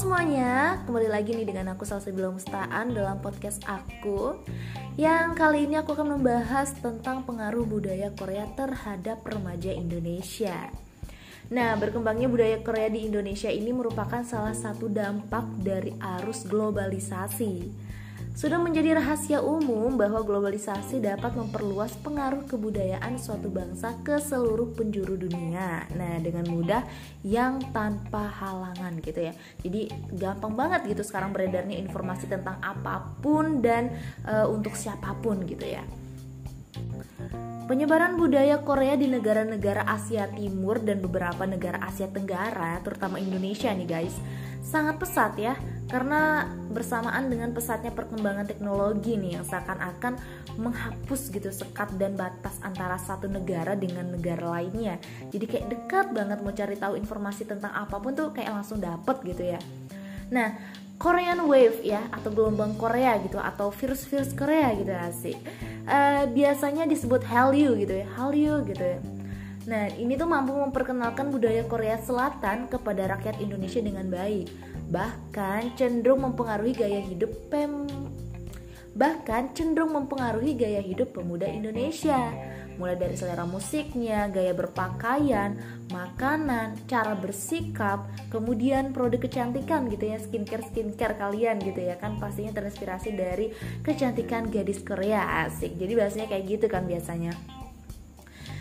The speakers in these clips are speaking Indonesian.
semuanya, kembali lagi nih dengan aku Salsa Mustaan dalam podcast aku. Yang kali ini aku akan membahas tentang pengaruh budaya Korea terhadap remaja Indonesia. Nah, berkembangnya budaya Korea di Indonesia ini merupakan salah satu dampak dari arus globalisasi sudah menjadi rahasia umum bahwa globalisasi dapat memperluas pengaruh kebudayaan suatu bangsa ke seluruh penjuru dunia. Nah, dengan mudah yang tanpa halangan gitu ya. Jadi gampang banget gitu sekarang beredarnya informasi tentang apa pun dan e, untuk siapa pun gitu ya. Penyebaran budaya Korea di negara-negara Asia Timur dan beberapa negara Asia Tenggara, terutama Indonesia nih guys, sangat pesat ya karena bersamaan dengan pesatnya perkembangan teknologi nih yang seakan-akan menghapus gitu sekat dan batas antara satu negara dengan negara lainnya. Jadi kayak dekat banget mau cari tahu informasi tentang apa pun tuh kayak langsung dapet gitu ya. Nah, Korean Wave ya atau gelombang Korea gitu atau virus-virus Korea gitu asik uh, biasanya disebut Hallyu gitu ya Hallyu gitu ya Nah ini tuh mampu memperkenalkan budaya Korea Selatan kepada rakyat Indonesia dengan baik Bahkan cenderung mempengaruhi gaya hidup pem Bahkan cenderung mempengaruhi gaya hidup pemuda Indonesia mulai dari selera musiknya, gaya berpakaian, makanan, cara bersikap, kemudian produk kecantikan gitu ya, skincare skincare kalian gitu ya kan pastinya terinspirasi dari kecantikan gadis Korea asik. Jadi bahasanya kayak gitu kan biasanya.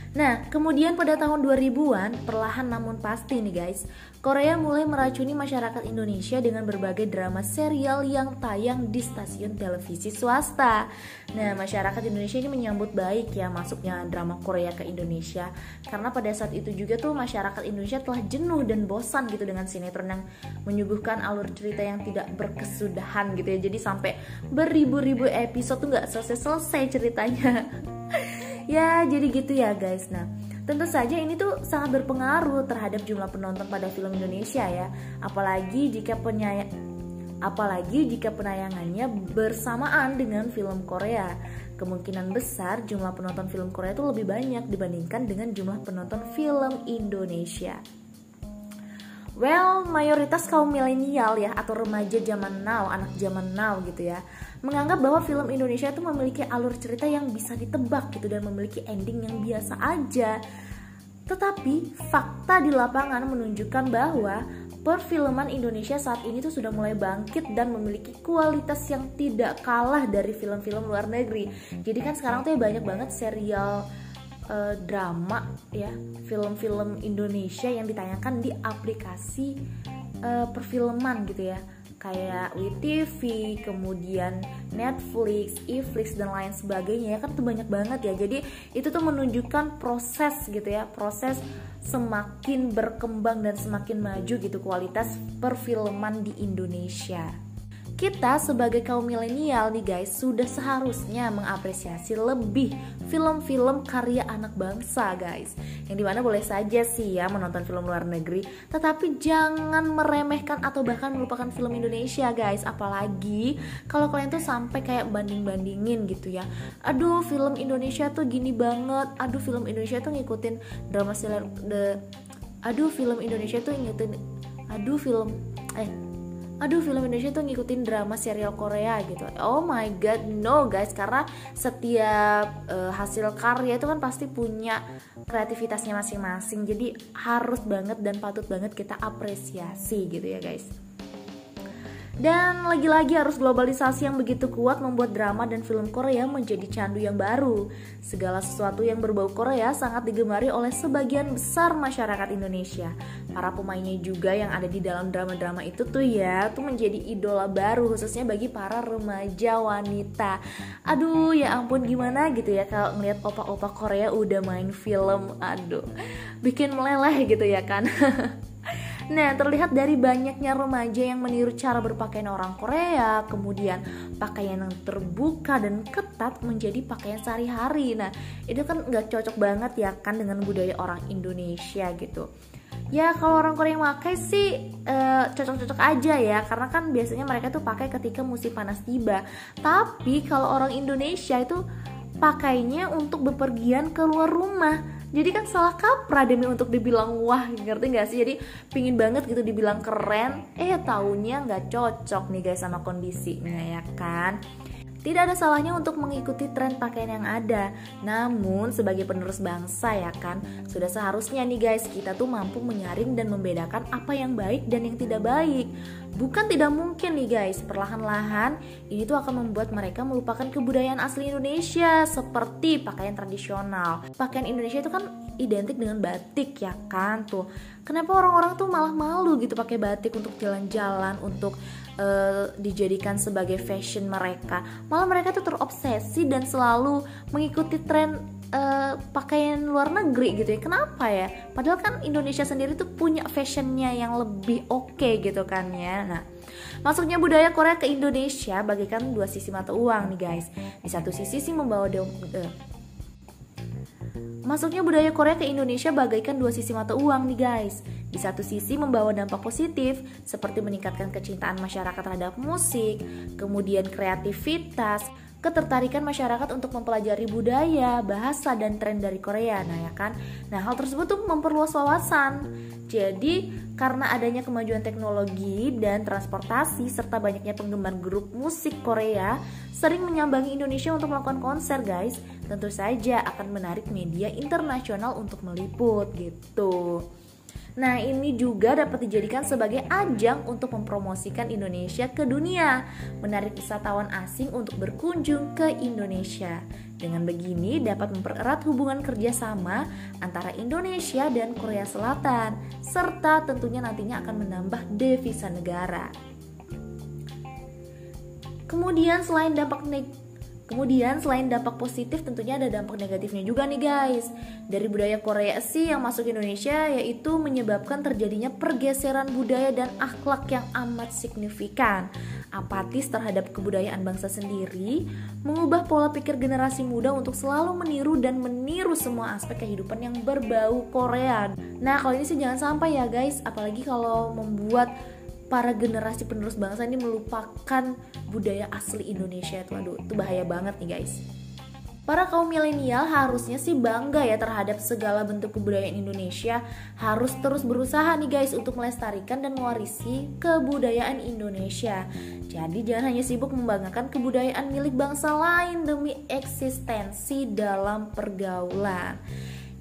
Nah, kemudian pada tahun 2000-an, perlahan namun pasti nih guys, Korea mulai meracuni masyarakat Indonesia dengan berbagai drama serial yang tayang di stasiun televisi swasta. Nah, masyarakat Indonesia ini menyambut baik ya masuknya drama Korea ke Indonesia karena pada saat itu juga tuh masyarakat Indonesia telah jenuh dan bosan gitu dengan sinetron yang menyuguhkan alur cerita yang tidak berkesudahan gitu ya. Jadi sampai beribu-ribu episode tuh nggak selesai-selesai ceritanya. Ya, jadi gitu ya guys. Nah, tentu saja ini tuh sangat berpengaruh terhadap jumlah penonton pada film Indonesia ya. Apalagi jika penyaya apalagi jika penayangannya bersamaan dengan film Korea. Kemungkinan besar jumlah penonton film Korea itu lebih banyak dibandingkan dengan jumlah penonton film Indonesia. Well, mayoritas kaum milenial ya atau remaja zaman now, anak zaman now gitu ya, menganggap bahwa film Indonesia itu memiliki alur cerita yang bisa ditebak gitu dan memiliki ending yang biasa aja. Tetapi fakta di lapangan menunjukkan bahwa perfilman Indonesia saat ini tuh sudah mulai bangkit dan memiliki kualitas yang tidak kalah dari film-film luar negeri. Jadi kan sekarang tuh ya banyak banget serial uh, drama ya film-film Indonesia yang ditayangkan di aplikasi uh, perfilman gitu ya. Kayak WeTV, kemudian Netflix, Eflix dan lain sebagainya. Ya kan tuh banyak banget ya. Jadi itu tuh menunjukkan proses gitu ya, proses semakin berkembang dan semakin maju gitu kualitas perfilman di Indonesia kita sebagai kaum milenial nih guys sudah seharusnya mengapresiasi lebih film-film karya anak bangsa guys. Yang di mana boleh saja sih ya menonton film luar negeri tetapi jangan meremehkan atau bahkan melupakan film Indonesia guys. Apalagi kalau kalian tuh sampai kayak banding-bandingin gitu ya. Aduh film Indonesia tuh gini banget. Aduh film Indonesia tuh ngikutin drama serial the aduh film Indonesia tuh ngikutin aduh film eh aduh film Indonesia tuh ngikutin drama serial Korea gitu. Oh my god no guys. Karena setiap uh, hasil karya itu kan pasti punya kreativitasnya masing-masing. Jadi harus banget dan patut banget kita apresiasi gitu ya guys dan lagi-lagi harus globalisasi yang begitu kuat membuat drama dan film Korea menjadi candu yang baru. Segala sesuatu yang berbau Korea sangat digemari oleh sebagian besar masyarakat Indonesia. Para pemainnya juga yang ada di dalam drama-drama itu tuh ya, tuh menjadi idola baru khususnya bagi para remaja wanita. Aduh, ya ampun gimana gitu ya kalau ngeliat opa-opa Korea udah main film. Aduh, bikin meleleh gitu ya kan. Nah, terlihat dari banyaknya remaja yang meniru cara berpakaian orang Korea, kemudian pakaian yang terbuka dan ketat menjadi pakaian sehari-hari. Nah, itu kan nggak cocok banget ya kan dengan budaya orang Indonesia gitu. Ya kalau orang Korea yang pakai sih eh, cocok-cocok aja ya karena kan biasanya mereka tuh pakai ketika musim panas tiba. Tapi kalau orang Indonesia itu pakainya untuk bepergian keluar rumah jadi kan salah kaprah demi untuk dibilang wah ngerti nggak sih? Jadi pingin banget gitu dibilang keren. Eh taunya nggak cocok nih guys sama kondisinya ya kan tidak ada salahnya untuk mengikuti tren pakaian yang ada. Namun sebagai penerus bangsa ya kan, sudah seharusnya nih guys kita tuh mampu menyaring dan membedakan apa yang baik dan yang tidak baik. Bukan tidak mungkin nih guys, perlahan-lahan ini tuh akan membuat mereka melupakan kebudayaan asli Indonesia seperti pakaian tradisional. Pakaian Indonesia itu kan identik dengan batik ya kan tuh. Kenapa orang-orang tuh malah malu gitu pakai batik untuk jalan-jalan, untuk uh, dijadikan sebagai fashion mereka. Malah mereka tuh terobsesi dan selalu mengikuti tren uh, pakaian luar negeri gitu ya. Kenapa ya? Padahal kan Indonesia sendiri tuh punya fashionnya yang lebih oke okay gitu kan ya. Nah, masuknya budaya Korea ke Indonesia bagaikan dua sisi mata uang nih guys. Di satu sisi sih membawa uh, Masuknya budaya Korea ke Indonesia bagaikan dua sisi mata uang nih guys. Di satu sisi membawa dampak positif seperti meningkatkan kecintaan masyarakat terhadap musik, kemudian kreativitas, ketertarikan masyarakat untuk mempelajari budaya, bahasa, dan tren dari Korea. Nah ya kan, nah hal tersebut tuh memperluas wawasan. Jadi karena adanya kemajuan teknologi dan transportasi serta banyaknya penggemar grup musik Korea sering menyambangi Indonesia untuk melakukan konser guys, tentu saja akan menarik media internasional untuk meliput gitu. Nah, ini juga dapat dijadikan sebagai ajang untuk mempromosikan Indonesia ke dunia, menarik wisatawan asing untuk berkunjung ke Indonesia. Dengan begini dapat mempererat hubungan kerjasama antara Indonesia dan Korea Selatan, serta tentunya nantinya akan menambah devisa negara. Kemudian selain dampak negatif Kemudian selain dampak positif tentunya ada dampak negatifnya juga nih guys. Dari budaya Korea sih yang masuk Indonesia yaitu menyebabkan terjadinya pergeseran budaya dan akhlak yang amat signifikan. Apatis terhadap kebudayaan bangsa sendiri Mengubah pola pikir generasi muda untuk selalu meniru dan meniru semua aspek kehidupan yang berbau Korea Nah kalau ini sih jangan sampai ya guys. Apalagi kalau membuat para generasi penerus bangsa ini melupakan budaya asli Indonesia itu. Aduh itu bahaya banget nih guys. Para kaum milenial harusnya sih bangga ya terhadap segala bentuk kebudayaan Indonesia. Harus terus berusaha nih guys untuk melestarikan dan mewarisi kebudayaan Indonesia. Jadi jangan hanya sibuk membanggakan kebudayaan milik bangsa lain demi eksistensi dalam pergaulan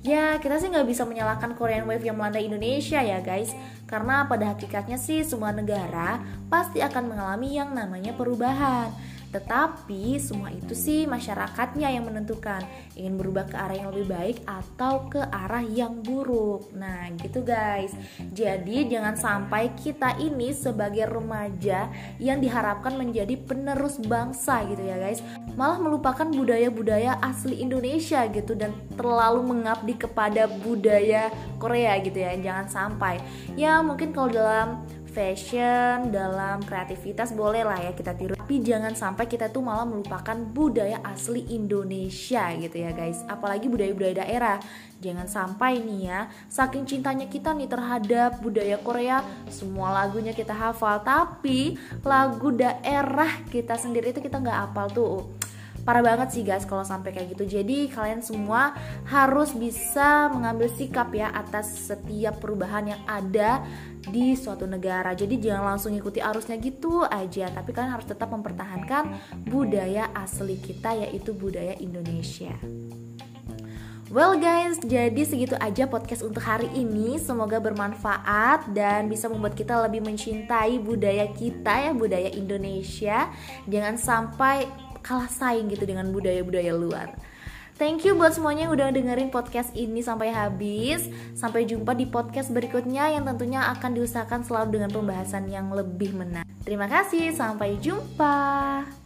Ya kita sih nggak bisa menyalahkan Korean Wave yang melanda Indonesia ya guys. Karena pada hakikatnya sih semua negara pasti akan mengalami yang namanya perubahan tetapi semua itu sih masyarakatnya yang menentukan ingin berubah ke arah yang lebih baik atau ke arah yang buruk. Nah, gitu guys. Jadi jangan sampai kita ini sebagai remaja yang diharapkan menjadi penerus bangsa gitu ya guys, malah melupakan budaya-budaya asli Indonesia gitu dan terlalu mengabdi kepada budaya Korea gitu ya. Jangan sampai. Ya, mungkin kalau dalam fashion, dalam kreativitas boleh lah ya kita tiru. Tapi jangan sampai kita tuh malah melupakan budaya asli Indonesia gitu ya guys. Apalagi budaya-budaya daerah. Jangan sampai nih ya, saking cintanya kita nih terhadap budaya Korea, semua lagunya kita hafal. Tapi lagu daerah kita sendiri itu kita nggak hafal tuh parah banget sih guys kalau sampai kayak gitu jadi kalian semua harus bisa mengambil sikap ya atas setiap perubahan yang ada di suatu negara jadi jangan langsung ikuti arusnya gitu aja tapi kalian harus tetap mempertahankan budaya asli kita yaitu budaya Indonesia Well guys, jadi segitu aja podcast untuk hari ini. Semoga bermanfaat dan bisa membuat kita lebih mencintai budaya kita ya, budaya Indonesia. Jangan sampai kalah saing gitu dengan budaya-budaya luar. Thank you buat semuanya yang udah dengerin podcast ini sampai habis. Sampai jumpa di podcast berikutnya yang tentunya akan diusahakan selalu dengan pembahasan yang lebih menarik. Terima kasih, sampai jumpa.